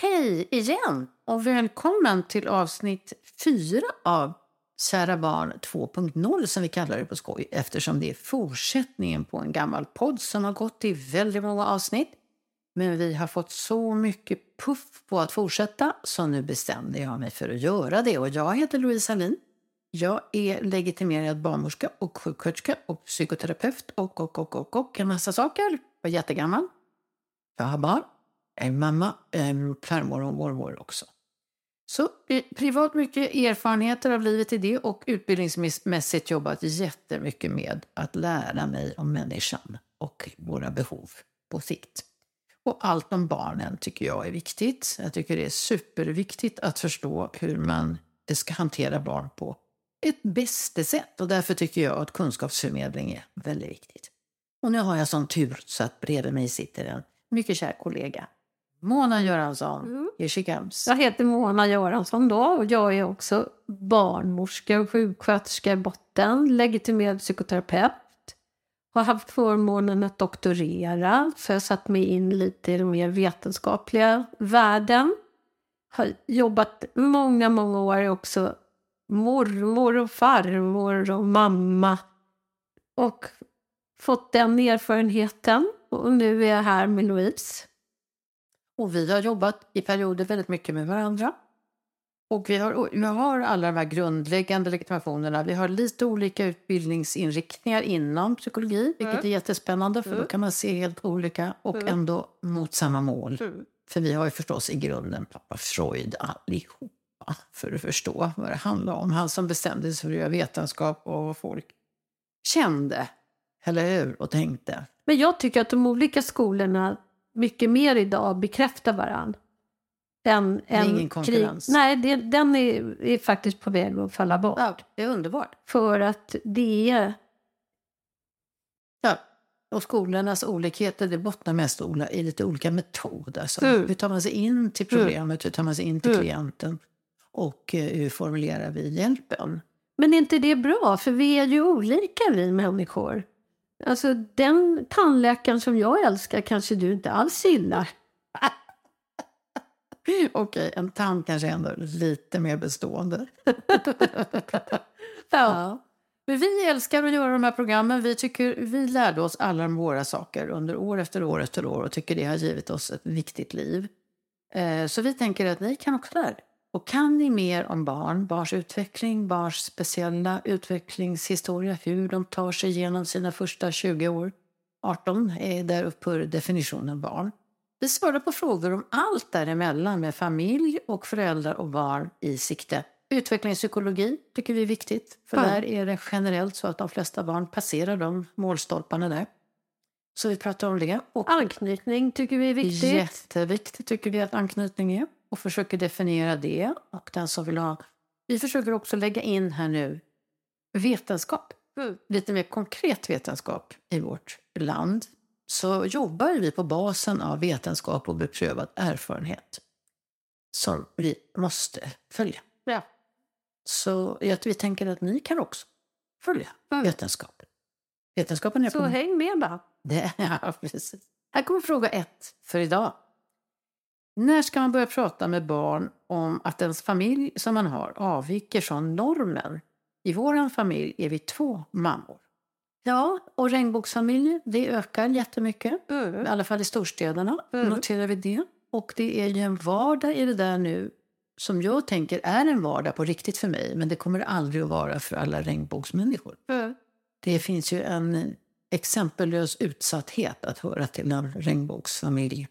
Hej igen och välkommen till avsnitt 4 av Kära barn 2.0 som vi kallar det på skoj eftersom det är fortsättningen på en gammal podd som har gått i väldigt många avsnitt. Men vi har fått så mycket puff på att fortsätta så nu bestämde jag mig för att göra det. Och jag heter Louise Hallin. Jag är legitimerad barnmorska och sjuksköterska och psykoterapeut och, och, och, och, och en massa saker. Jag är jättegammal. Jag har barn. Jag är mamma, farmor och mormor också. Så privat mycket erfarenheter av livet i det och utbildningsmässigt jobbat jättemycket med att lära mig om människan och våra behov på sikt. Och allt om barnen tycker jag är viktigt. Jag tycker det är superviktigt att förstå hur man ska hantera barn på ett bästa sätt. Och därför tycker jag att kunskapsförmedling är väldigt viktigt. Och nu har jag sån tur så att bredvid mig sitter en mycket kär kollega. Mona Göransson, mm. she comes. Jag heter Mona Göransson då och jag är också barnmorska och sjuksköterska i botten, legitimerad psykoterapeut. Har haft förmånen att doktorera, så jag satt mig in lite i den mer vetenskapliga världen. Har jobbat många, många år också mormor och farmor och mamma. Och fått den erfarenheten. Och nu är jag här med Louise. Och vi har jobbat i perioder väldigt mycket med varandra. Och vi har, vi har alla de här grundläggande legitimationerna. Vi har lite olika utbildningsinriktningar inom psykologi, vilket mm. är jättespännande för mm. då kan man se helt olika och mm. ändå mot samma mål. Mm. För vi har ju förstås i grunden pappa Freud allihop för att förstå vad det handlar om. Han som bestämde sig för att göra vetenskap och vad folk kände, eller hur, och tänkte. Men jag tycker att de olika skolorna mycket mer idag bekräftar varandra. Än, det är ingen konkurrens? Krig. Nej, det, den är, är, faktiskt på väg att falla bort. Ja, det är underbart. För att det är... Ja, och skolornas olikheter det bottnar mest i lite olika metoder. Alltså, mm. Hur tar man sig in till problemet? Hur tar man sig in till mm. klienten? och eh, hur formulerar vi hjälpen? Men är inte det bra? För vi är ju olika vi människor. Alltså den tandläkaren som jag älskar kanske du inte alls gillar. Okej, en tand kanske ändå lite mer bestående. ja. ja. Men vi älskar att göra de här programmen. Vi, tycker, vi lärde oss alla våra saker under år efter år efter år och tycker det har givit oss ett viktigt liv. Eh, så vi tänker att ni kan också lära och kan ni mer om barn, barns utveckling, barns speciella utvecklingshistoria, hur de tar sig igenom sina första 20 år, 18 är där upphör definitionen barn. Vi svarar på frågor om allt däremellan med familj och föräldrar och barn i sikte. Utvecklingspsykologi tycker vi är viktigt, för ja. där är det generellt så att de flesta barn passerar de målstolparna där. Så vi pratar om det. Och Anknytning tycker vi är viktigt. Jätteviktigt tycker vi att anknytning är. Och försöker definiera det. Och den som vill ha... Vi försöker också lägga in här nu vetenskap. Lite mer konkret vetenskap i vårt land. Så jobbar vi på basen av vetenskap och beprövad erfarenhet. Som vi måste följa. Ja. Så vi tänker att ni kan också följa Mm. vetenskapen. Vetenskapen är Så på... häng med bara. Det, ja, precis. Här kommer fråga ett för idag. När ska man börja prata med barn om att ens familj som man har avviker från normen? I vår familj är vi två mammor. Ja, och regnbågsfamiljer, det ökar jättemycket. Mm. I alla fall i storstäderna Mm. noterar vi det. Och det är ju en vardag i det där nu som jag tänker är en vardag på riktigt för mig. Men det kommer aldrig att vara för alla regnbågsmänniskor. Mm. Det finns ju en exempellös utsatthet att höra till en regnbågsfamilj.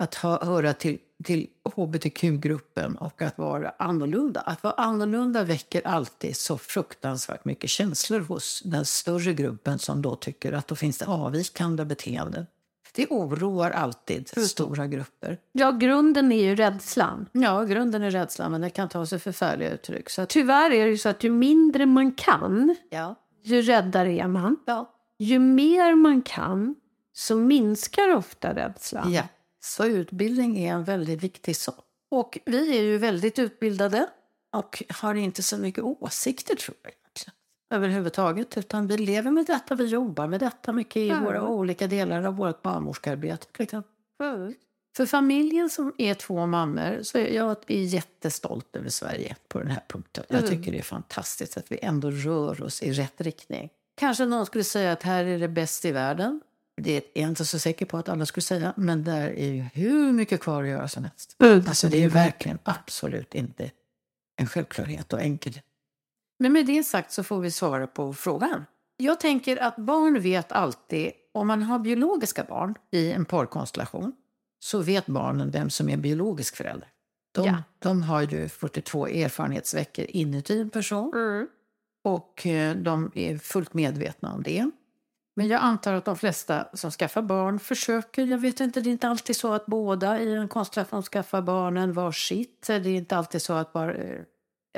Att ha, höra till, till hbtq-gruppen och att vara annorlunda. Att vara annorlunda väcker alltid så fruktansvärt mycket känslor hos den större gruppen som då tycker att då finns det avvikande beteenden. Det oroar alltid stora grupper. Ja, grunden är ju rädslan. Ja, grunden är rädslan, men det kan ta sig förfärliga uttryck. Så att, Tyvärr är det ju så att ju mindre man kan, ja, ju räddare är man. ja, Ju mer man kan, så minskar ofta rädslan. Ja, så utbildning är en väldigt viktig sak. Och vi är ju väldigt utbildade och har inte så mycket åsikter tror jag överhuvudtaget. Utan vi lever med detta, vi jobbar med detta mycket i Ja. våra olika delar av vårt barnmorskearbete. Mm. För familjen som är två mammor så är jag är jättestolt över Sverige på den här punkten. Jag Mm. tycker det är fantastiskt att vi ändå rör oss i rätt riktning. Kanske någon skulle säga att här är det bäst i världen. Det är jag inte så säker på att alla skulle säga, men där är ju hur mycket kvar att göra som helst. Mm. Alltså det är verkligen absolut inte en självklarhet och enkelhet. Men med det sagt så får vi svara på frågan. Jag tänker att barn vet alltid, om man har biologiska barn i en parkonstellation, så vet barnen vem som är biologisk förälder. De, Ja. de har ju 42 erfarenhetsveckor inuti en person Mm. och eh, de är fullt medvetna om det. Men jag antar att de flesta som skaffar barn försöker, jag vet inte, det är inte alltid så att båda i en konstellation skaffar barnen var sitt. Det är inte alltid så att bara... eh,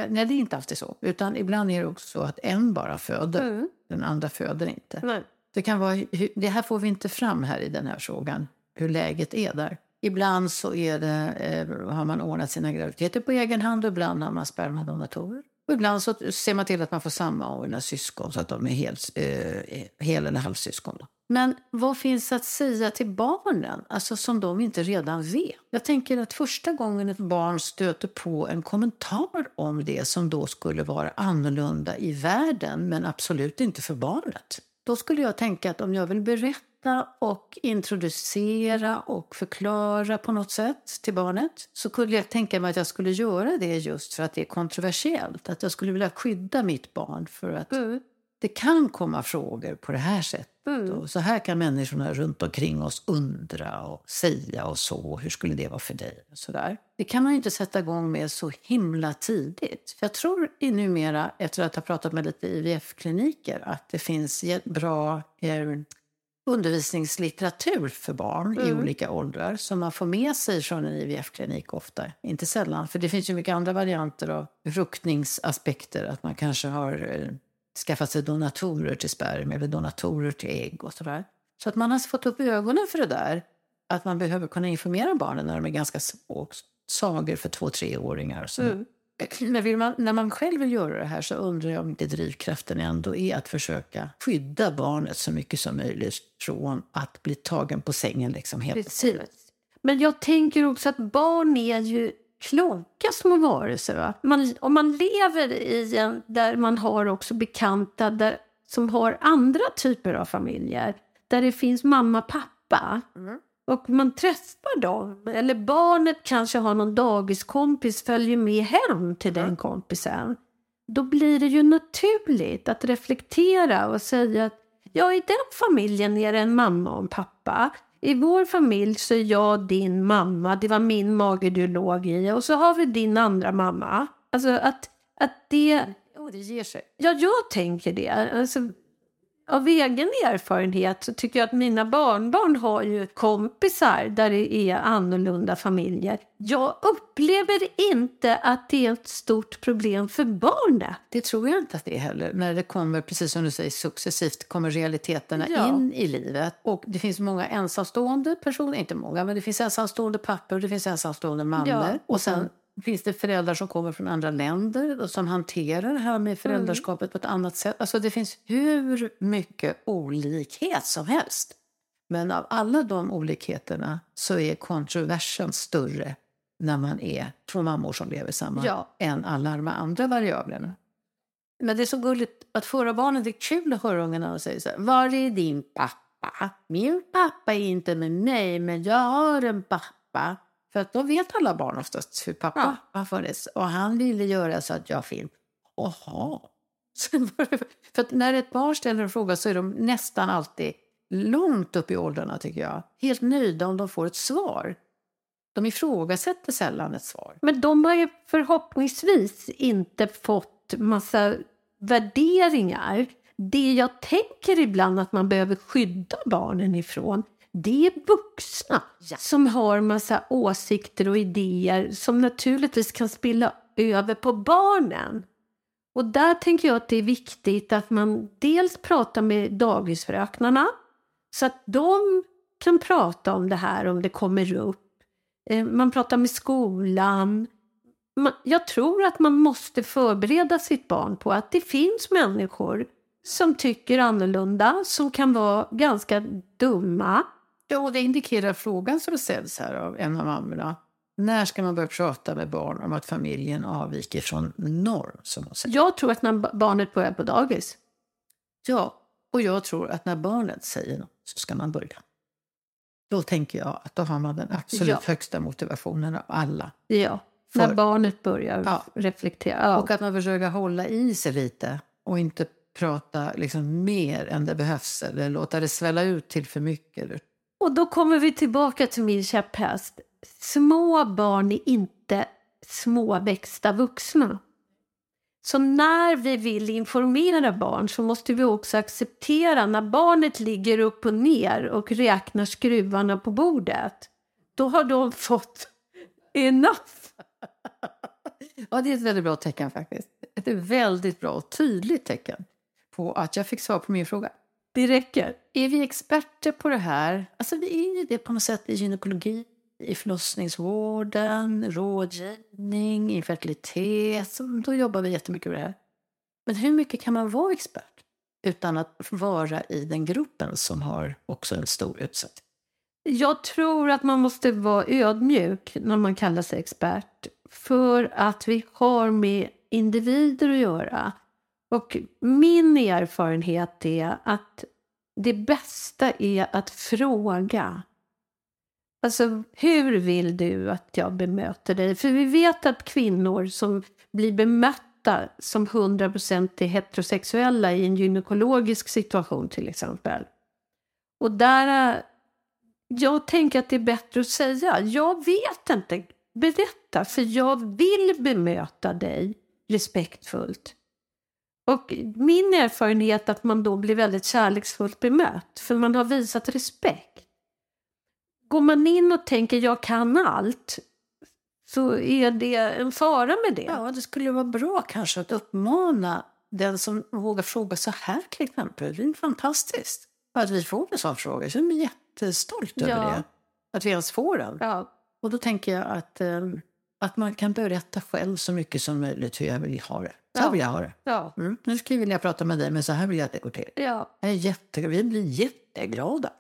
Nej, det är inte alltid så. Utan ibland är det också så att en bara föder, Mm. den andra föder inte. Nej. Det, kan vara, det här får vi inte fram här i den här frågan, hur läget är där. Ibland så är det, eh, har man ordnat sina graviditeter på egen hand och ibland har man spermadonatorer. Och ibland så ser man till att man får samordna syskon så att de är helt, eh, hel eller halvsyskon. Men vad finns att säga till barnen, alltså som de inte redan vet? Jag tänker att första gången ett barn stöter på en kommentar om det som då skulle vara annorlunda i världen, men absolut inte för barnet. Då skulle jag tänka att om jag vill berätta och introducera och förklara på något sätt till barnet så skulle jag tänka mig att jag skulle göra det just för att det är kontroversiellt. Att jag skulle vilja skydda mitt barn för att Mm. det kan komma frågor på det här sättet. Mm. Och så här kan människorna runt omkring oss undra och säga och så. Hur skulle det vara för dig? Och så där. Det kan man inte sätta igång med så himla tidigt. För jag tror numera, efter att ha pratat med lite IVF-kliniker, att det finns bra eh, undervisningslitteratur för barn i Mm. olika åldrar som man får med sig från en IVF-klinik ofta. Inte sällan, för det finns ju mycket andra varianter av befruktningsaspekter. Att man kanske har eh, skaffat sig donatorer till spermier eller donatorer till ägg och sådär. Så att man har fått upp ögonen för det där. Att man behöver kunna informera barnen när de är ganska små. Sagor för två, treåringar och så. Mm. Men man, när man själv vill göra det här så undrar jag om inte drivkraften ändå är att försöka skydda barnet så mycket som möjligt från att bli tagen på sängen liksom helt. Precis. Men jag tänker också att barn är ju kloka små varelser. Va? Man, om man lever i en där man har också bekanta där, som har andra typer av familjer. Där det finns mamma, pappa. Och man träffar dem. Eller barnet kanske har någon dagiskompis, följer med hem till den kompisen. Då blir det ju naturligt att reflektera och säga att ja, i den familjen är det en mamma och en pappa. I vår familj så är jag din mamma, det var min mage du låg i. Och så har vi din andra mamma. Alltså att, att det... Jo, det ger sig. Ja, jag tänker det. Alltså, av egen erfarenhet så tycker jag att mina barnbarn har ju kompisar där det är annorlunda familjer. Jag upplever inte att det är ett stort problem för barnet. Det tror jag inte att det är heller. När det kommer, precis som du säger, successivt kommer realiteterna Ja. in i livet. Och det finns många ensamstående personer, inte många, men det finns ensamstående pappor och det finns ensamstående mammor. Ja. Och sen finns det föräldrar som kommer från andra länder och som hanterar det här med föräldraskapet på ett annat sätt. Alltså det finns hur mycket olikhet som helst. Men av alla de olikheterna så är kontroversen större när man är två mammor som lever samman Ja. än alla de andra variablerna. Men det är så gulligt att föra barnen, det är kul att höra ungarna säga så här, var är din pappa? Min pappa är inte med mig, men jag har en pappa. För att då vet alla barn oftast hur pappa har funnits. Och han ville göra så att jag film. Jaha. För att när ett barn ställer en fråga så är de nästan alltid långt upp i åldrarna tycker jag. Helt nöjda om de får ett svar. De ifrågasätter sällan ett svar. Men de har ju förhoppningsvis inte fått massa värderingar. Det jag tänker ibland att man behöver skydda barnen ifrån det är vuxna som har massa åsikter och idéer som naturligtvis kan spilla över på barnen. Och där tänker jag att det är viktigt att man dels pratar med dagisfröknarna så att de kan prata om det här om det kommer upp. Eh, Man pratar med skolan. Jag tror att man måste förbereda sitt barn på att det finns människor som tycker annorlunda, som kan vara ganska dumma. Ja, och det indikerar frågan som ställs här av en av mammorna. När ska man börja prata med barn om att familjen avviker från norm, som hon säger? Jag tror att när ba- barnet börjar på dagis. Ja, och jag tror att när barnet säger något så ska man börja. Då tänker jag att då har man den absolut Ja. högsta motivationen av alla. Ja, För- när barnet börjar Ja. reflektera. Ja. Och att man försöker hålla i sig lite och inte prata liksom mer än det behövs eller låta det svälla ut till för mycket. Och då kommer vi tillbaka till min käpphäst. Små barn är inte småväxta vuxna. Så när vi vill informera barn så måste vi också acceptera när barnet ligger upp och ner och räknar skruvarna på bordet. Då har de fått enough. Ja, det är ett väldigt bra tecken faktiskt. Ett väldigt bra och tydligt tecken på att jag fick svar på min fråga. Det räcker. Är vi experter på det här? Alltså vi är ju det på något sätt i gynekologi, i förlossningsvården, rådgivning, infertilitet. Så då jobbar vi jättemycket med det här. Men hur mycket kan man vara expert utan att vara i den gruppen som har också en stor utsatthet? Jag tror att man måste vara ödmjuk när man kallar sig expert. För att vi har med individer att göra. Och min erfarenhet är att det bästa är att fråga. Alltså, hur vill du att jag bemöter dig? För vi vet att kvinnor som blir bemötta som 100% är heterosexuella i en gynekologisk situation till exempel. Och där jag tänker att det är bättre att säga, jag vet inte, berätta, för jag vill bemöta dig respektfullt. Och min erfarenhet är att man då blir väldigt kärleksfullt bemött, för man har visat respekt. Går man in och tänker jag kan allt, så är det en fara med det. Ja, det skulle vara bra kanske att uppmana den som vågar fråga så här till exempel. Det är fantastiskt att vi får en sån fråga. Jag känner mig jättestolt över Ja. det. Att vi ens får den. Ja, Och då tänker jag att, eh, att man kan berätta själv så mycket som möjligt hur jag vill ha det. Så här vill jag ha det. ja, Mm. Nu skulle jag vilja prata med dig, men så här vill jag att det går till. ja. Jag är jätte, vi blir jätteglada.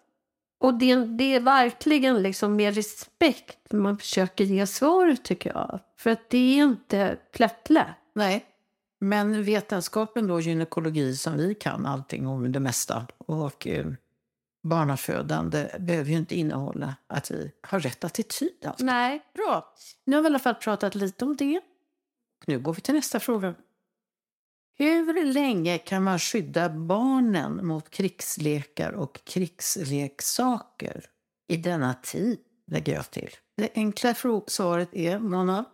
Och det, det är verkligen liksom med respekt man försöker ge svaret tycker jag. För att det är inte plättlätt. Nej, men vetenskapen då, gynekologi som vi kan allting om det mesta och eh, barnafödande behöver ju inte innehålla att vi har rätt attityd. Alltså. Nej. Bra. Nu har vi i alla fall pratat lite om det. Nu går vi till nästa fråga. Hur länge kan man skydda barnen mot krigslekar och krigsleksaker i denna tid, lägger jag till. Det enkla svaret är Mona,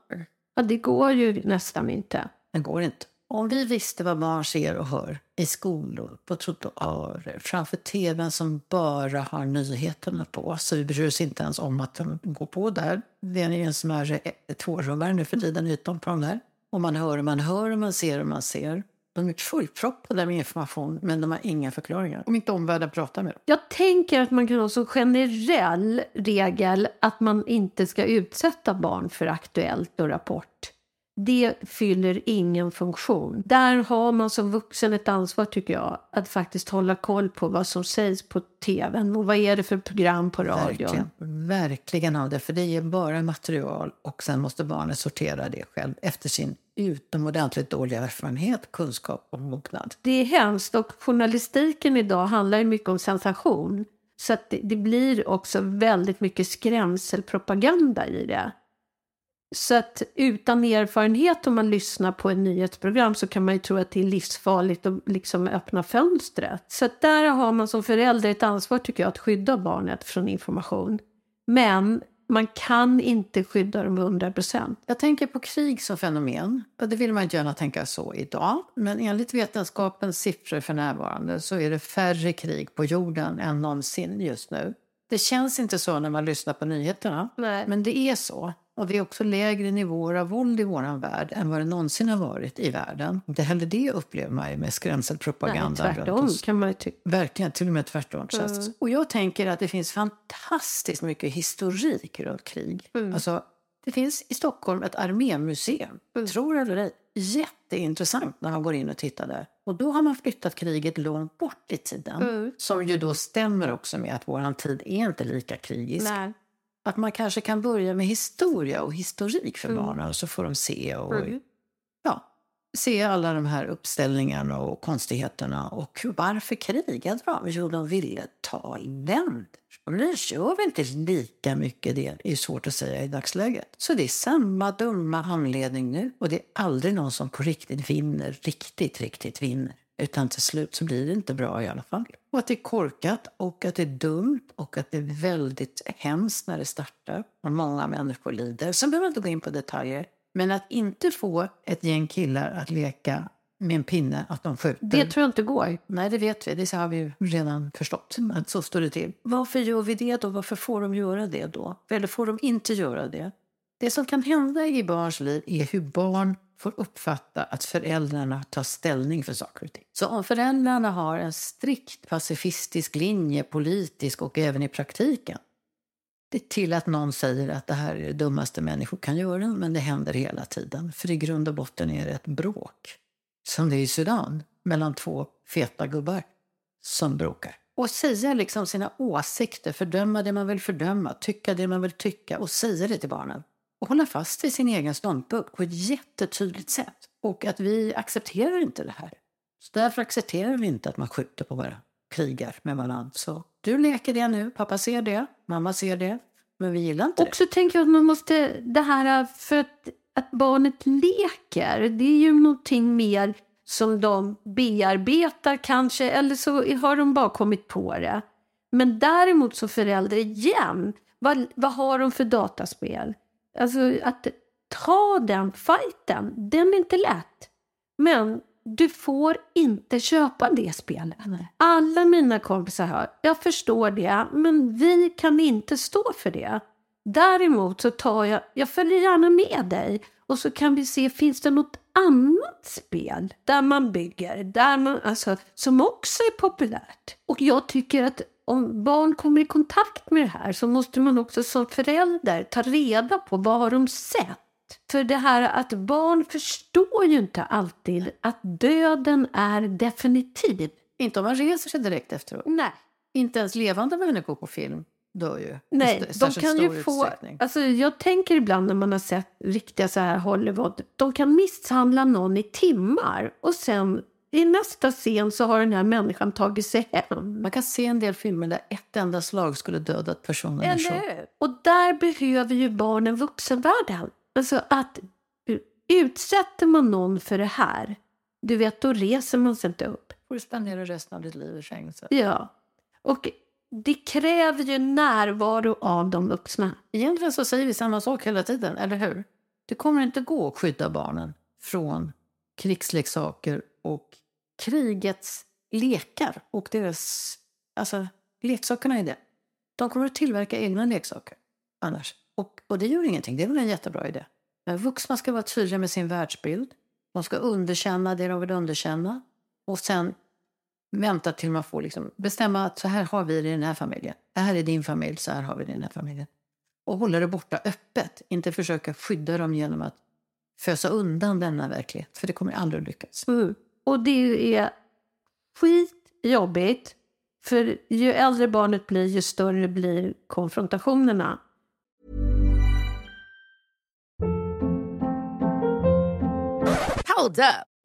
Ja, det går ju nästan inte. den går inte. Om vi visste vad barn ser och hör i skolor, på trottoarer, framför tvn som bara har nyheterna på, så vi bryr oss inte ens om att de går på där. Det är en smärre eh, tvårummare nu för tiden, ytan på de där. Och man hör och man hör och man ser och man ser. De är fullproppade med information, men de har inga förklaringar. Om inte omvärlden pratar med dem. Jag tänker att man kan ha som generell regel att man inte ska utsätta barn för Aktuellt och Rapport. Det fyller ingen funktion. Där har man som vuxen ett ansvar tycker jag att faktiskt hålla koll på vad som sägs på tvn och vad är det för program på radion. Verkligen, verkligen av det, för det ger bara material och sen måste barnet sortera det själv efter sin utomordentligt dåliga erfarenhet, kunskap och mognad. Det är hemskt och journalistiken idag handlar mycket om sensation. Så det, det blir också väldigt mycket skrämselpropaganda i det. Så att utan erfarenhet om man lyssnar på ett nyhetsprogram så kan man ju tro att det är livsfarligt att liksom öppna fönstret. Så att där har man som förälder ett ansvar tycker jag att skydda barnet från information. Men man kan inte skydda dem 100 procent. Jag tänker på krig som fenomen. Och det vill man inte gärna tänka så idag. Men enligt vetenskapens siffror för närvarande så är det färre krig på jorden än någonsin just nu. Det känns inte så när man lyssnar på nyheterna. Nej. Men det är så. Och det är också lägre nivåer av våld i vår värld än vad det någonsin har varit i världen. Inte heller det upplever man ju med skrämselpropaganda. Nej, tvärtom kan man ju tycka. Verkligen, till och med tvärtom. Mm. Och jag tänker att det finns fantastiskt mycket historik runt krig. Mm. Alltså, det finns i Stockholm ett armémuseum. Mm. Tror eller ej. Jätteintressant när man går in och tittar där. Och då har man flyttat kriget långt bort i tiden. Mm. Som ju då stämmer också med att vår tid är inte lika krigisk. Nej. Att man kanske kan börja med historia och historik för Mm. barnen så får de se och Mm. ja, se alla de här uppställningarna och konstigheterna. Och varför krigade de? Jo, de ville ta länder. Och nu gör vi inte lika mycket det. Det är svårt att säga i dagsläget. Så det är samma dumma anledning nu. Och det är aldrig någon som på riktigt vinner, riktigt, riktigt vinner. Utan till slut så blir det inte bra i alla fall. Och att det är korkat och att det är dumt och att det är väldigt hemskt när det startar. Och många människor lider. Sen behöver man inte gå in på detaljer. Men att inte få ett gäng killar att leka med en pinne, att de skjuter. Det tror jag inte går. Nej, det vet vi. Det har vi ju redan förstått. Att så står det till. Varför gör vi det då? Varför får de göra det då? Eller får de inte göra det? Det som kan hända i barns liv är hur barn får uppfatta att föräldrarna tar ställning för saker och ting. Så om föräldrarna har en strikt pacifistisk linje, politisk och även i praktiken, det är till att någon säger att det här är det dummaste människor kan göra, men det händer hela tiden. För i grund och botten är det ett bråk, som det är i Sudan, mellan två feta gubbar som bråkar. Och säga liksom sina åsikter, fördöma det man vill fördöma, tycka det man vill tycka och säga det till barnen. Och hålla fast vid sin egen ståndpunkt på ett jättetydligt sätt. Och att vi accepterar inte det här. Så därför accepterar vi inte att man skjuter på våra krigar med varandra. Så du leker det nu, pappa ser det, mamma ser det, men vi gillar inte det. Också tänker jag att man måste, det här för att, att barnet leker, det är ju någonting mer som de bearbetar kanske, eller så har de bara kommit på det. Men däremot som förälder, igen, vad, vad har de för dataspel? Alltså att ta den fighten, den är inte lätt. Men du får inte köpa det spelet. Alla mina kompisar har, jag förstår det, men vi kan inte stå för det. Däremot så tar jag, jag följer gärna med dig och så kan vi se, finns det något annat spel där man bygger, där man, alltså, som också är populärt? Och jag tycker att om barn kommer i kontakt med det här så måste man också som förälder ta reda på vad har de sett. För det här att barn förstår ju inte alltid att döden är definitiv. Inte om man reser sig direkt efteråt. Nej. Inte ens levande människor på film dör ju. Nej, de kan ju få... Alltså, jag tänker ibland när man har sett riktiga så här Hollywood. De kan misshandla någon i timmar och sen i nästa scen så har den här människan tagit sig hem. Man kan se en del filmer där ett enda slag skulle dödat personen. Eller? Och där behöver ju barnen vuxenvärlden. Alltså att utsätter man någon för det här, du vet, då reser man sig inte upp. får du spendera resten av ditt liv i fängelse. Ja. Och det kräver ju närvaro av de vuxna. Egentligen så säger vi samma sak hela tiden, eller hur? Det kommer inte gå att skydda barnen från krigsleksaker och krigets lekar och deras, alltså leksakerna i det. De kommer att tillverka egna leksaker annars. Och, och det gör ingenting, det är väl en jättebra idé. Men vuxna ska vara tydliga med sin världsbild. De ska underkänna det de vill underkänna. Och sen vänta till man får liksom bestämma att så här har vi det i den här familjen. Det här är din familj, så här har vi det i den här familjen. Och hålla det borta öppet, inte försöka skydda dem genom att fösa undan denna verklighet. För det kommer aldrig att lyckas. Mm. Och det är skitjobbigt. För ju äldre barnet blir, ju större blir konfrontationerna. Hold up.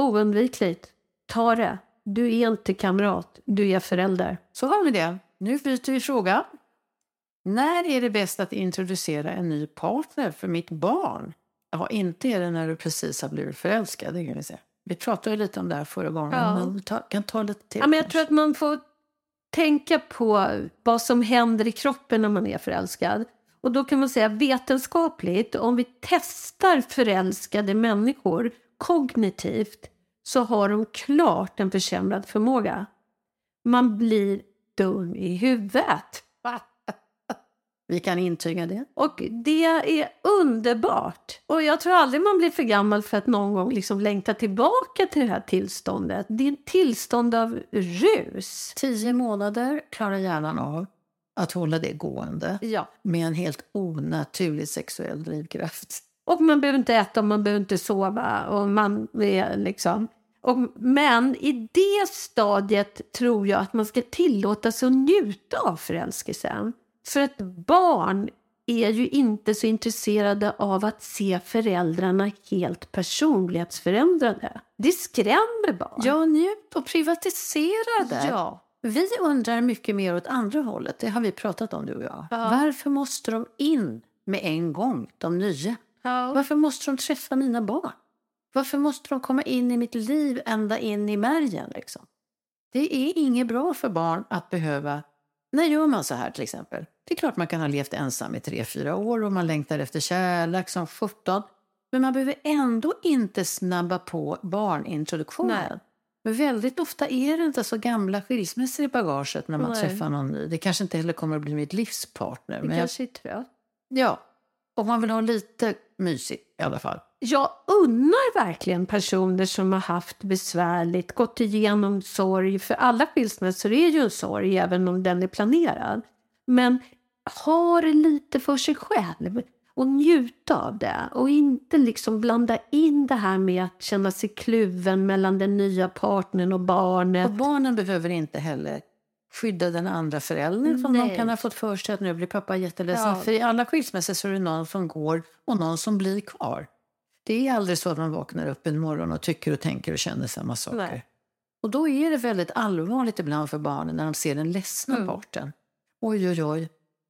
Oundvikligt. Ta det. Du är inte kamrat, du är förälder. Så har vi det. Nu byter vi fråga. När är det bäst att introducera en ny partner för mitt barn? Ja, inte är det när du precis har blivit förälskad. Det kan vi säga. Vi pratade lite om det här förra gången. Ja. Men ta, kan ta lite till. Ja, men jag kanske. tror att man får tänka på vad som händer i kroppen när man är förälskad. Och då kan man säga vetenskapligt, om vi testar förälskade människor kognitivt så har de klart en försämrad förmåga. Man blir dum i huvudet. Vi kan intyga det. Och det är underbart. Och jag tror aldrig man blir för gammal för att någon gång liksom längta tillbaka till det här tillståndet. Det är ett tillstånd av rus. Tio månader klarar hjärnan av att hålla det gående Ja. med en helt onaturlig sexuell drivkraft. Och man behöver inte äta och man behöver inte sova. Och man är liksom... Och, men i det stadiet tror jag att man ska tillåta sig att njuta av förälskelsen. För att barn är ju inte så intresserade av att se föräldrarna helt personlighetsförändrade. Det skrämmer barn. Ja, njut och privatisera det. Ja. Vi undrar mycket mer åt andra hållet. Det har vi pratat om, du och jag. Ja. Varför måste de in med en gång, de nya? Ja. Varför måste de träffa mina barn? Varför måste de komma in i mitt liv ända in i märgen? Liksom? Det är inget bra för barn att behöva... När gör man så här till exempel? Det är klart man kan ha levt ensam i tre, fyra år och man längtar efter kärlek som 17. Men man behöver ändå inte snabba på barnintroduktionen. Nej. Men väldigt ofta är det inte så gamla skilsmässor i bagaget när man Nej. träffar någon ny. Det kanske inte heller kommer att bli mitt livspartner. Det Men jag, kanske är trött. ja, och man vill ha lite mysigt i alla fall. Jag unnar verkligen personer som har haft besvärligt, gått igenom sorg, för alla skilsmässor är ju en sorg även om den är planerad. Men ha det lite för sig själv och njuta av det och inte liksom blanda in det här med att känna sig kluven mellan den nya partnern och barnet. Och barnen behöver inte heller skydda den andra föräldern. För de Nej. kan ha fått för sig att nu blir pappa jätteledsen. Ja. För i alla skilsmässor så är det någon som går och någon som blir kvar. Det är aldrig så att man vaknar upp en morgon och tycker och tänker och känner samma saker. Nej. Och då är det väldigt allvarligt ibland för barnen när de ser den ledsna Mm. parten. Oj, oj, oj.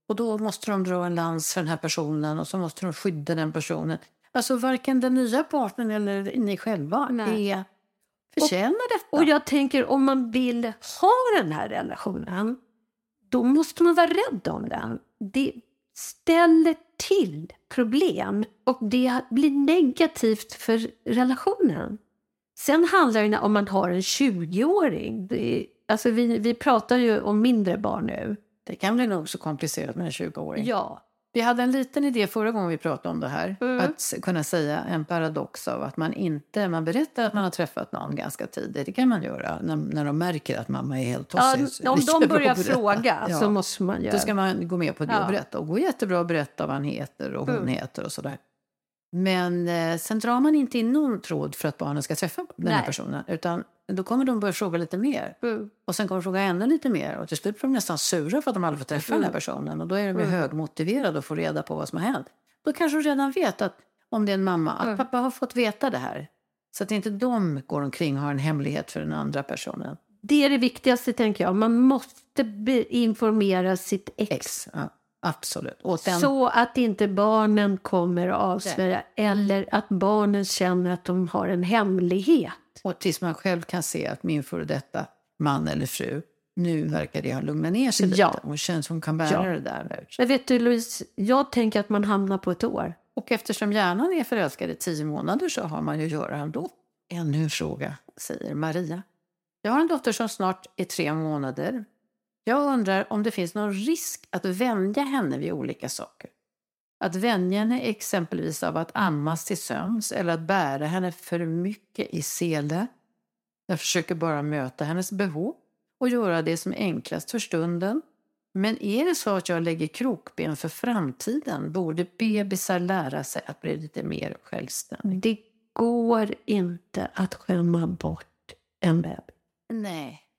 Och då måste de dra en lans för den här personen och så måste de skydda den personen. Alltså varken den nya partnern eller ni själva Nej. är förtjänar detta. Och jag tänker om man vill ha den här relationen, då måste man vara rädd om den. Det ställer till problem och det blir negativt för relationen. Sen handlar det om man har en 20-åring. Det är- Alltså vi, vi pratar ju om mindre barn nu. Det kan bli nog så komplicerat med en 20-åring. Ja. Vi hade en liten idé förra gången vi pratade om det här. Mm. Att kunna säga en paradox av att man inte, man berättar att man har träffat någon ganska tidigt. Det kan man göra när, när de märker att mamma är helt Ja, tossig. Är om de börjar fråga Ja. så måste man göra Då ska man gå med på det Ja. och berätta. Och gå jättebra att berätta vad han heter och hon Mm. heter och sådär. Men eh, sen drar man inte in någon tråd för att barnen ska träffa den här Nej. personen. Utan då kommer de börja fråga lite mer. Mm. Och sen kommer de fråga ännu lite mer. Och till slut blir de nästan sura för att de aldrig får träffa den här Mm. personen. Och då är de ju högmotiverade och får reda på vad som har hänt. Då kanske de redan vet att, om det är en mamma, att Mm. pappa har fått veta det här. Så att inte de går omkring och har en hemlighet för den andra personen. Det är det viktigaste, tänker jag. Man måste informera sitt ex. Ex, ja, absolut. Och den, Så att inte barnen kommer att avslöja eller att barnen känner att de har en hemlighet. Och tills man själv kan se att min före detta man eller fru, nu verkar det ha lugnat ner sig lite. Ja. Hon känns som hon kan bära Ja. det där. Men vet du Louise, jag tänker att man hamnar på ett år. Och eftersom hjärnan är förälskad i tio månader så har man ju att göra ändå. Ännu en fråga, säger Maria. Jag har en dotter som snart är tre månader. Jag undrar om det finns någon risk att vänja henne vid olika saker. Att vänja henne exempelvis av att ammas till sömns eller att bära henne för mycket i sele. Jag försöker bara möta hennes behov och göra det som är enklast för stunden. Men är det så att jag lägger krokben för framtiden borde bebisar lära sig att bli lite mer självständiga. Det går inte att skämma bort en bebis. Nej.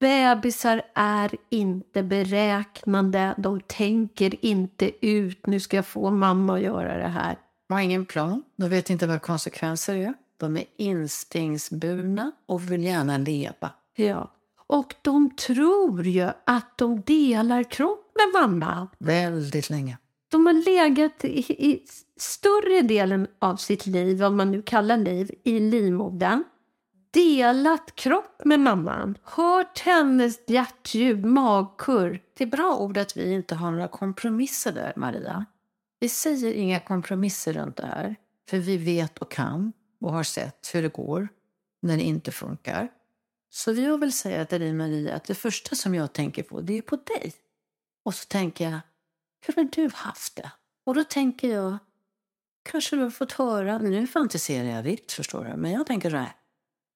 Bebisar är inte beräknande. De tänker inte ut, nu ska jag få mamma att göra det här. De har ingen plan, de vet inte vad konsekvenser är. De är instinktsburna och vill gärna leva. Ja. Och de tror ju att de delar kropp med mamma. Väldigt länge. De har legat i, i större delen av sitt liv, vad man nu kallar liv, i livmodern. Delat kropp med mamman. Hört hennes hjärtljud, magkurr. Det är bra ord att vi inte har några kompromisser där, Maria. Vi säger inga kompromisser runt det här. För vi vet och kan och har sett hur det går när det inte funkar. Så jag vill säga till dig, Maria, att det första som jag tänker på, det är på dig. Och så tänker jag, hur har du haft det? Och då tänker jag, kanske du har fått höra, nu fantiserar jag vitt förstår du, men jag tänker så här.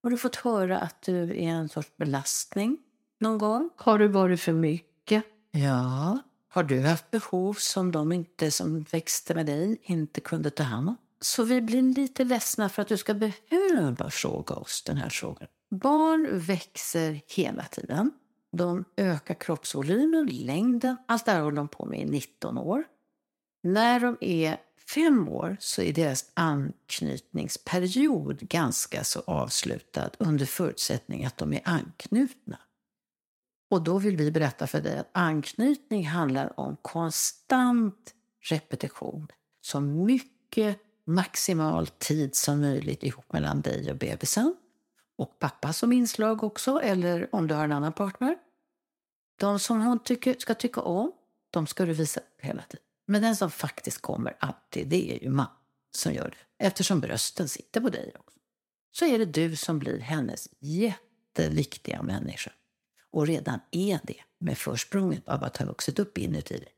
Har du fått höra att du är en sorts belastning någon gång? Har det varit för mycket? Ja. Har du haft behov som de inte som växte med dig inte kunde ta hand om? Så vi blir lite ledsna för att du ska behöva fråga oss den här frågan. Barn växer hela tiden. De ökar kroppsvolymen, längden. Allt det här håller de på med i 19 år. När de är fem år så är deras anknytningsperiod ganska så avslutad under förutsättning att de är anknutna. Och då vill vi berätta för dig att anknytning handlar om konstant repetition. Så mycket maximal tid som möjligt ihop mellan dig och bebisen. Och pappa som inslag också, eller om du har en annan partner. De som hon tycker, ska tycka om, de ska du visa upp hela tiden. Men den som faktiskt kommer alltid, det är ju mamma som gör det. Eftersom brösten sitter på dig också. Så är det du som blir hennes jätteviktiga människa. Och redan är det med försprånget av att ha vuxit upp inuti dig.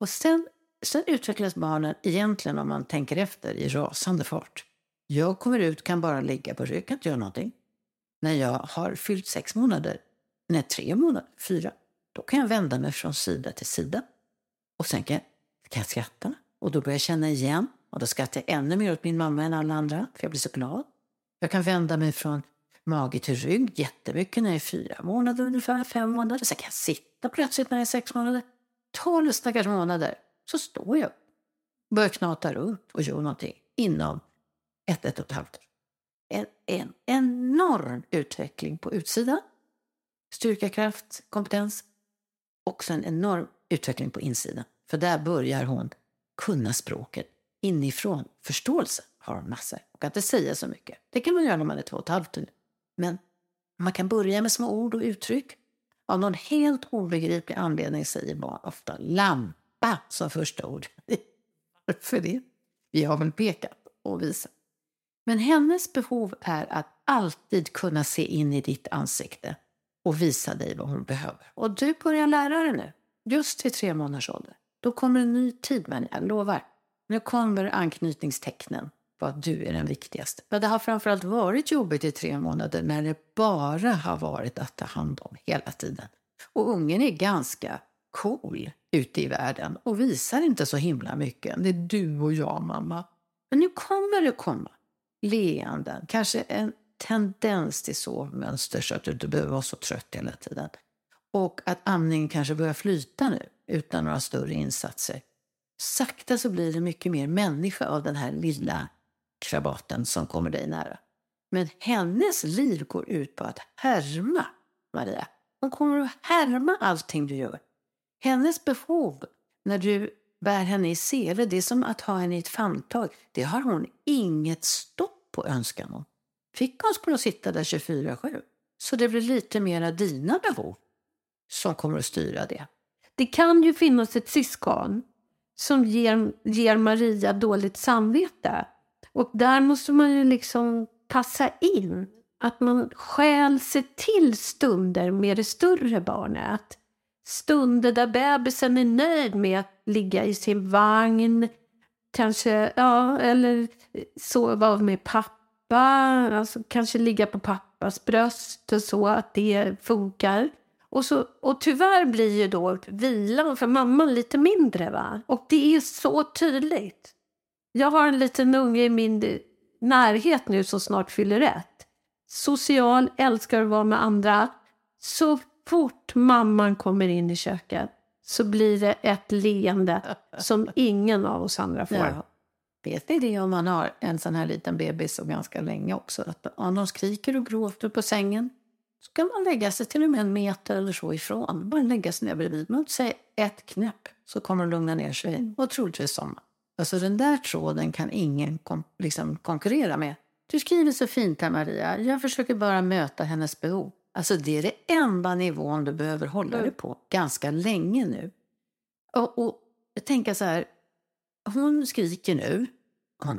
Och sen, sen utvecklas barnen egentligen, om man tänker efter, i rasande fart. Jag kommer ut, kan bara ligga på rygg, kan inte göra någonting. När jag har fyllt sex månader, nej tre månader, fyra, då kan jag vända mig från sida till sida. Och sen kan jag, kan jag skratta. Och då börjar jag känna igen. Och då skrattar jag ännu mer åt min mamma än alla andra, för jag blir så glad. Jag kan vända mig från mage till rygg jättemycket när jag är fyra månader, ungefär fem månader. Sen kan jag sitta plötsligt när jag är sex månader. Tolv stackars månader. Så står jag upp, börjar knata runt och gör någonting inom ett, ett och ett halvt år. En, en enorm utveckling på utsidan. Styrka, kraft, kompetens. Också en enorm utveckling på insidan. För där börjar hon kunna språket inifrån. Förståelse har hon massor. Och att inte säga så mycket. Det kan man göra när man är två och ett halvt. Men man kan börja med små ord och uttryck. Av någon helt obegriplig anledning säger barn ofta lampa som första ord. Varför det? Vi har väl pekat och visat. Men hennes behov är att alltid kunna se in i ditt ansikte och visa dig vad hon behöver. Och du börjar lära dig nu, just till tre månaders ålder. Då kommer en ny tid, men jag lovar. Nu kommer anknytningstecknen på att du är den viktigaste. Men det har framförallt varit jobbigt i tre månader när det bara har varit att ta hand om hela tiden. Och ungen är ganska cool ute i världen och visar inte så himla mycket. Det är du och jag, mamma. Men nu kommer det komma leenden, kanske en tendens till sovmönster så att du inte behöver vara så trött hela tiden. Och att amningen kanske börjar flyta nu utan några större insatser. Sakta så blir det mycket mer människa av den här lilla krabaten som kommer dig nära. Men hennes liv går ut på att härma Maria. Hon kommer att härma allting du gör. Hennes behov när du bär henne i sele, det är som att ha henne i ett famntag. Det har hon inget stopp på önskan om. Fick hon skulle sitta där 24-7. Så det blir lite mera dina behov som kommer att styra det. Det kan ju finnas ett syskon som ger, ger Maria dåligt samvete. Och där måste man ju liksom passa in. Att man själv ser till stunder med det större barnet. Stunder där bebisen är nöjd med att ligga i sin vagn. Kanske, ja, eller sova med pappa. Alltså kanske ligga på pappas bröst och så, att det funkar. Och, så, och tyvärr blir ju då vilan för mamman lite mindre. va? Och det är så tydligt. Jag har en liten unge i min närhet nu som snart fyller ett. Social, älskar att vara med andra. Så fort mamman kommer in i köket så blir det ett leende som ingen av oss andra får. Ja. Vet ni det om man har en sån här liten bebis och ganska länge också? Att om de skriker och gråter på sängen så kan man lägga sig till och med en meter eller så ifrån. Bara lägga sig ner bredvid. Man säger ett knäpp så kommer de lugna ner sig mm. och troligtvis somna. Alltså den där tråden kan ingen kom, liksom konkurrera med. Du skriver så fint här Maria. Jag försöker bara möta hennes behov. Alltså det är det enda nivån du behöver hålla mm. dig på ganska länge nu. Och, och tänker så här, hon skriker nu.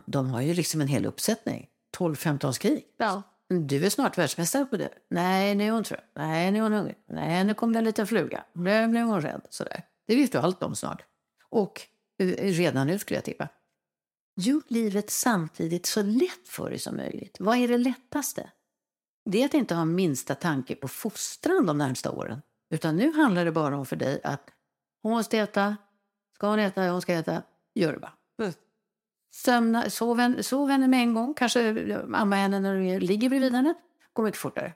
De har ju liksom en hel uppsättning. 12-15 skrik. Ja. Du är snart världsmästare på det. Nej, nu är hon trött. Nej, nu är hon hungrig. Nej, nu kom det en liten fluga. Nu blev hon rädd. Sådär. Det vet du allt om snart. Och eh, redan nu skulle jag tippa. Gör livet samtidigt så lätt för dig som möjligt. Vad är det lättaste? Det är att inte ha minsta tanke på fostran de närmsta åren. Utan nu handlar det bara om för dig att hon måste äta, ska hon äta, hon ska äta, gör det bara. Sömna, sov, henne, sov henne med en gång, kanske amma henne när du ligger bredvid henne. Går mycket fortare.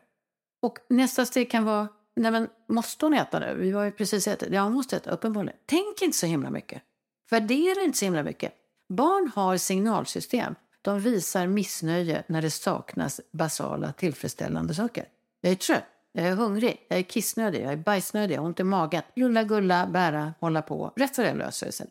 Och nästa steg kan vara, nej men måste hon äta nu? Vi var ju precis ätit. Ja, hon måste äta, uppenbarligen. Tänk inte så himla mycket. Värdera inte så himla mycket. Barn har signalsystem. De visar missnöje när det saknas basala tillfredsställande saker. Jag är trött, jag är hungrig, jag är kissnödig, jag är bajsnödig, jag har ont i magen. Lulla, gulla, bära, hålla på. Rätt vad det löser det sig.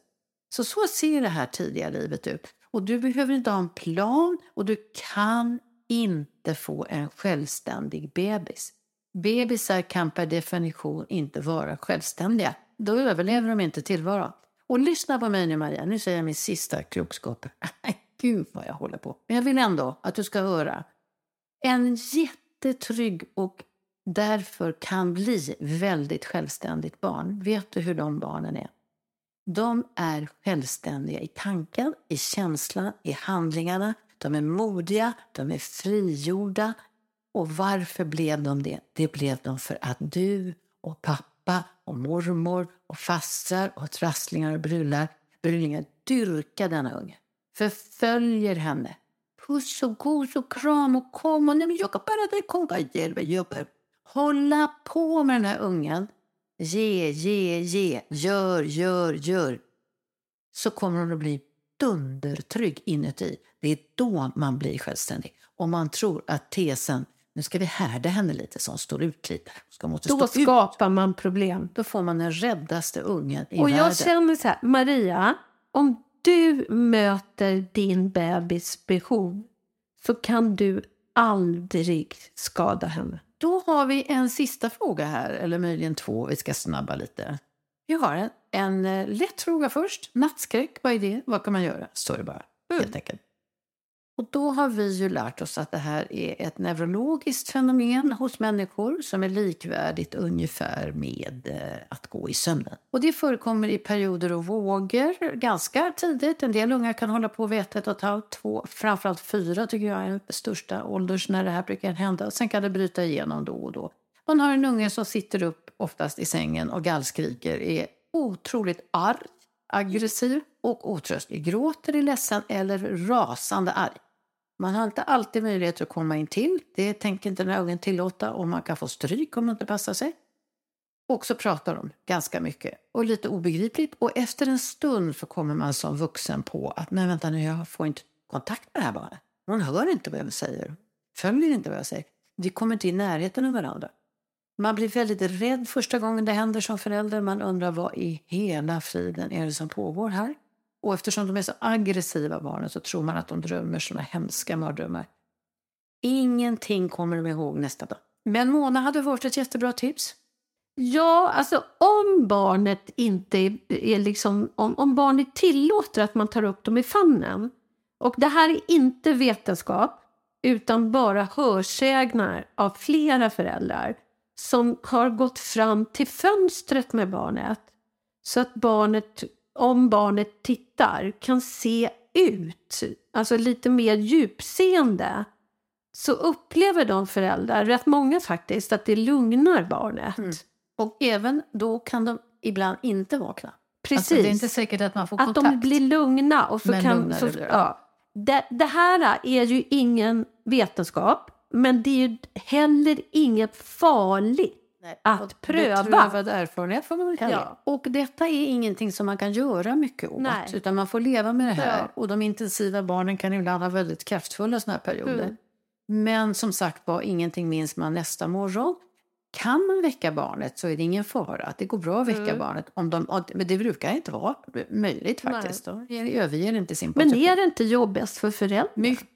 Så så ser det här tidiga livet ut. Och du behöver inte ha en plan och du kan inte få en självständig bebis. Bebisar kan per definition inte vara självständiga. Då överlever de inte tillvaron. Och lyssna på mig nu Maria, nu säger jag min sista klokskap. Gud vad jag håller på. Men jag vill ändå att du ska höra. En jättetrygg och därför kan bli väldigt självständigt barn. Vet du hur de barnen är? De är självständiga i tanken, i känslan, i handlingarna. De är modiga, de är frigjorda. Och varför blev de det? Det blev de för att du och pappa och mormor och fastrar och trasslingar och brullar, brullingar dyrkar denna unge. Förföljer henne. Puss och gos och kram och kom och nej, jag bara dig komma hjälpa Hålla på med den här ungen Ge, ge, ge, gör, gör, gör. Så kommer hon att bli dundertrygg inuti. Det är då man blir självständig. Om man tror att tesen, nu ska vi härda henne lite så hon står ut lite. Ska då skapar ut. man problem. Då får man den räddaste ungen i Och världen. jag känner så här, Maria, om du möter din bebis behov så kan du aldrig skada henne. Då har vi en sista fråga här, eller möjligen två. Vi ska snabba lite. Vi har en, en eh, lätt fråga först. Nattskräck, vad är det? Vad kan man göra? Står det bara, helt enkelt. Och då har vi ju lärt oss att det här är ett neurologiskt fenomen hos människor som är likvärdigt ungefär med eh, att gå i sömnen. Och det förekommer i perioder och vågor ganska tidigt. En del unga kan hålla på vid ett, ett och ett halvt, två, framförallt fyra tycker jag är den största ålders när det här brukar hända. Sen kan det bryta igenom då och då. Man har en unge som sitter upp oftast i sängen och gallskriker, är otroligt arg, aggressiv och otröstlig. Gråter, är ledsen eller rasande arg. Man har inte alltid möjlighet att komma in till. Det tänker inte den tillåta och man kan få stryk om man inte passar sig. Och så pratar de ganska mycket och lite obegripligt. Och efter en stund så kommer man som vuxen på att nej vänta nu, jag får inte kontakt med det här barnet. Hon hör inte vad jag säger, följer inte vad jag säger. Vi kommer inte i närheten av varandra. Man blir väldigt rädd första gången det händer som förälder. Man undrar vad i hela friden är det som pågår här? Och eftersom de är så aggressiva barnen så tror man att de drömmer såna hemska mardrömmar. Ingenting kommer de ihåg nästa dag. Men Mona hade varit ett jättebra tips. Ja, alltså om barnet inte är, är liksom, om, om barnet tillåter att man tar upp dem i famnen. Och det här är inte vetenskap, utan bara hörsägnar av flera föräldrar som har gått fram till fönstret med barnet. Så att barnet, om barnet tittar, kan se ut, alltså lite mer djupseende. Så upplever de föräldrar, rätt många faktiskt, att det lugnar barnet. Mm. Och även då kan de ibland inte vakna. Precis. Alltså, det är inte säkert att man får att kontakt. de blir lugna. Och så Men kan, så, ja. det, det här är ju ingen vetenskap, men det är ju heller inget farligt. Nej, att pröva. Beprövad erfarenhet får man väl kalla Ja. Och detta är ingenting som man kan göra mycket åt. Nej. Utan man får leva med det här. Ja. Och de intensiva barnen kan ibland ha väldigt kraftfulla såna här perioder. Mm. Men som sagt var, ingenting minns man nästa morgon. Kan man väcka barnet så är det ingen fara. Det går bra att väcka Mm. barnet. Om de, men det brukar inte vara möjligt Nej. faktiskt. De överger inte sin Men position. är det inte jobbigast för föräldrar? Mycket.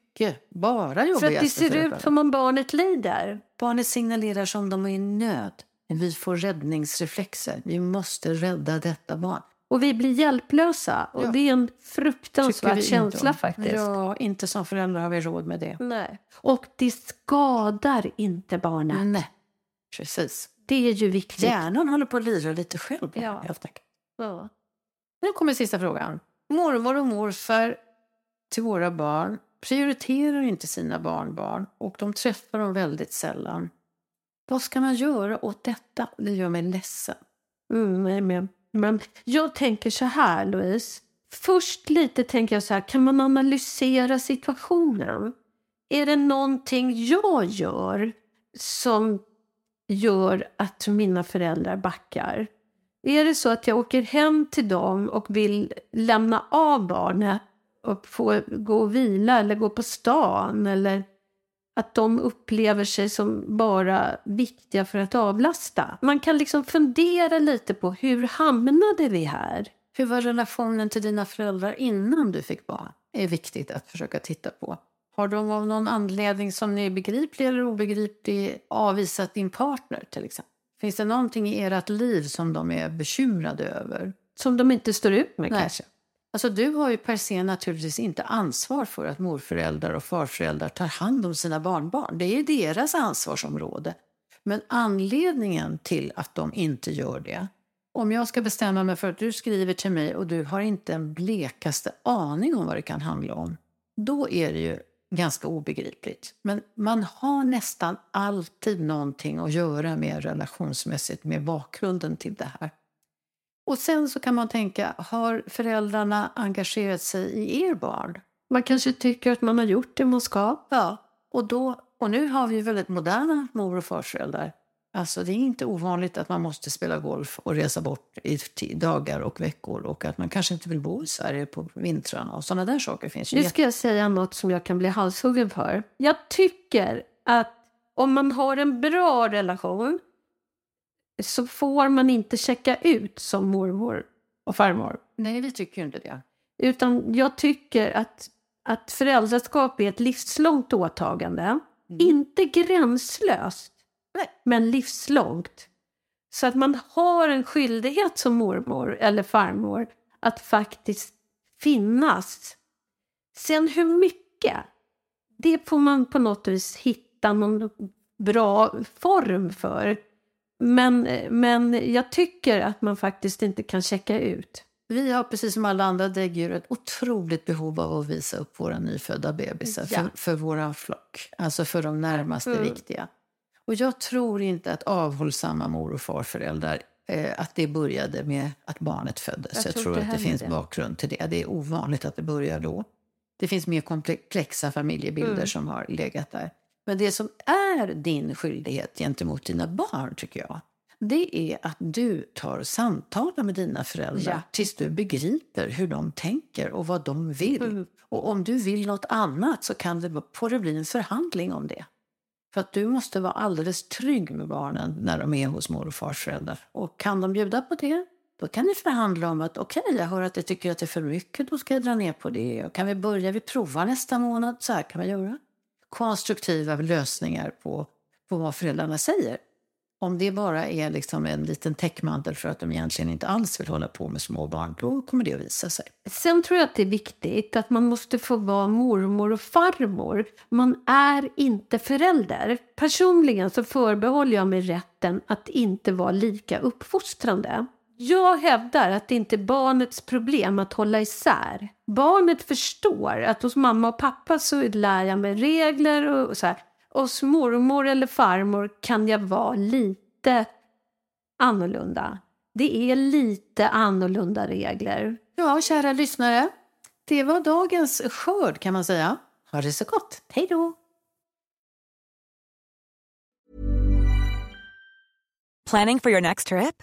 Bara För jobbigast att det för ser ut som om barnet lider. Barnet signalerar som de är i nöd. Men vi får räddningsreflexer. Vi måste rädda detta barn. Och vi blir hjälplösa. Och Ja. det är en fruktansvärd känsla faktiskt. Ja, inte som föräldrar har vi råd med det. Nej. Och det skadar inte barnet. Nej, precis. Det är ju viktigt. Hjärnan håller på att lira lite själv. Ja. Helt enkelt. Ja. Nu kommer sista frågan. Mormor och morfar till våra barn prioriterar inte sina barnbarn och de träffar dem väldigt sällan. Vad ska man göra åt detta? Det gör mig ledsen. Mm, nej, men, men jag tänker så här, Louise. Först lite tänker jag så här, kan man analysera situationen? Är det någonting jag gör som gör att mina föräldrar backar? Är det så att jag åker hem till dem och vill lämna av barnet och få gå och vila eller gå på stan eller att de upplever sig som bara viktiga för att avlasta. Man kan liksom fundera lite på hur hamnade vi här? Hur var relationen till dina föräldrar innan du fick barn? Det är viktigt att försöka titta på. Har de av någon anledning som är begriplig eller obegriplig avvisat din partner till exempel? Finns det någonting i ert liv som de är bekymrade över? Som de inte står ut med Nej. kanske. Alltså du har ju per se naturligtvis inte ansvar för att morföräldrar och farföräldrar tar hand om sina barnbarn. Det är deras ansvarsområde. Men anledningen till att de inte gör det, om jag ska bestämma mig för att du skriver till mig och du har inte en blekaste aning om vad det kan handla om, då är det ju ganska obegripligt. Men man har nästan alltid någonting att göra med relationsmässigt med bakgrunden till det här. Och sen så kan man tänka, har föräldrarna engagerat sig i er barn? Man kanske tycker att man har gjort det man ska. Ja, och, då, och nu har vi väldigt moderna mor och farföräldrar. Alltså det är inte ovanligt att man måste spela golf och resa bort i dagar och veckor och att man kanske inte vill bo i Sverige på vintrarna och sådana där saker finns ju. Nu ska jag säga något som jag kan bli halshuggen för. Jag tycker att om man har en bra relation så får man inte checka ut som mormor och farmor. Nej, vi tycker ju inte det. Utan jag tycker att, att föräldraskap är ett livslångt åtagande. Inte gränslöst, Nej. men livslångt. Så att man har en skyldighet som mormor eller farmor att faktiskt finnas. Sen hur mycket, det får man på något vis hitta någon bra form för. Men, men jag tycker att man faktiskt inte kan checka ut. Vi har precis som alla andra däggdjur ett otroligt behov av att visa upp våra nyfödda bebisar Ja. för, för våra flock, alltså för de närmaste Mm. viktiga. Och jag tror inte att avhållsamma mor och farföräldrar eh, att det började med att barnet föddes. Jag Jag, tror tror att det finns det. bakgrund till det. Det är ovanligt att det börjar då. Det finns mer komplexa familjebilder Mm. som har legat där. Men det som är din skyldighet gentemot dina barn, tycker jag, det är att du tar samtal med dina föräldrar Ja. tills du begriper hur de tänker och vad de vill. Mm. Och om du vill något annat så kan det, får det bli en förhandling om det. För att du måste vara alldeles trygg med barnen när de är hos mor och farsföräldrar. Och kan de bjuda på det, då kan ni förhandla om att okej, jag hör att du tycker att det är för mycket, då ska jag dra ner på det. Och kan vi börja, vi provar nästa månad, så här kan vi göra. Konstruktiva lösningar på, på vad föräldrarna säger. Om det bara är liksom en liten täckmantel för att de egentligen inte alls vill hålla på med små barn, då kommer det att visa sig. Sen tror jag att det är viktigt att man måste få vara mormor och farmor. Man är inte förälder. Personligen så förbehåller jag mig rätten att inte vara lika uppfostrande. Jag hävdar att det inte är barnets problem att hålla isär. Barnet förstår att hos mamma och pappa så lär jag mig regler och så här. Hos mormor eller farmor kan jag vara lite annorlunda. Det är lite annorlunda regler. Ja, kära lyssnare. Det var dagens skörd kan man säga. Ha det så gott. Hej då! Planning for your next trip?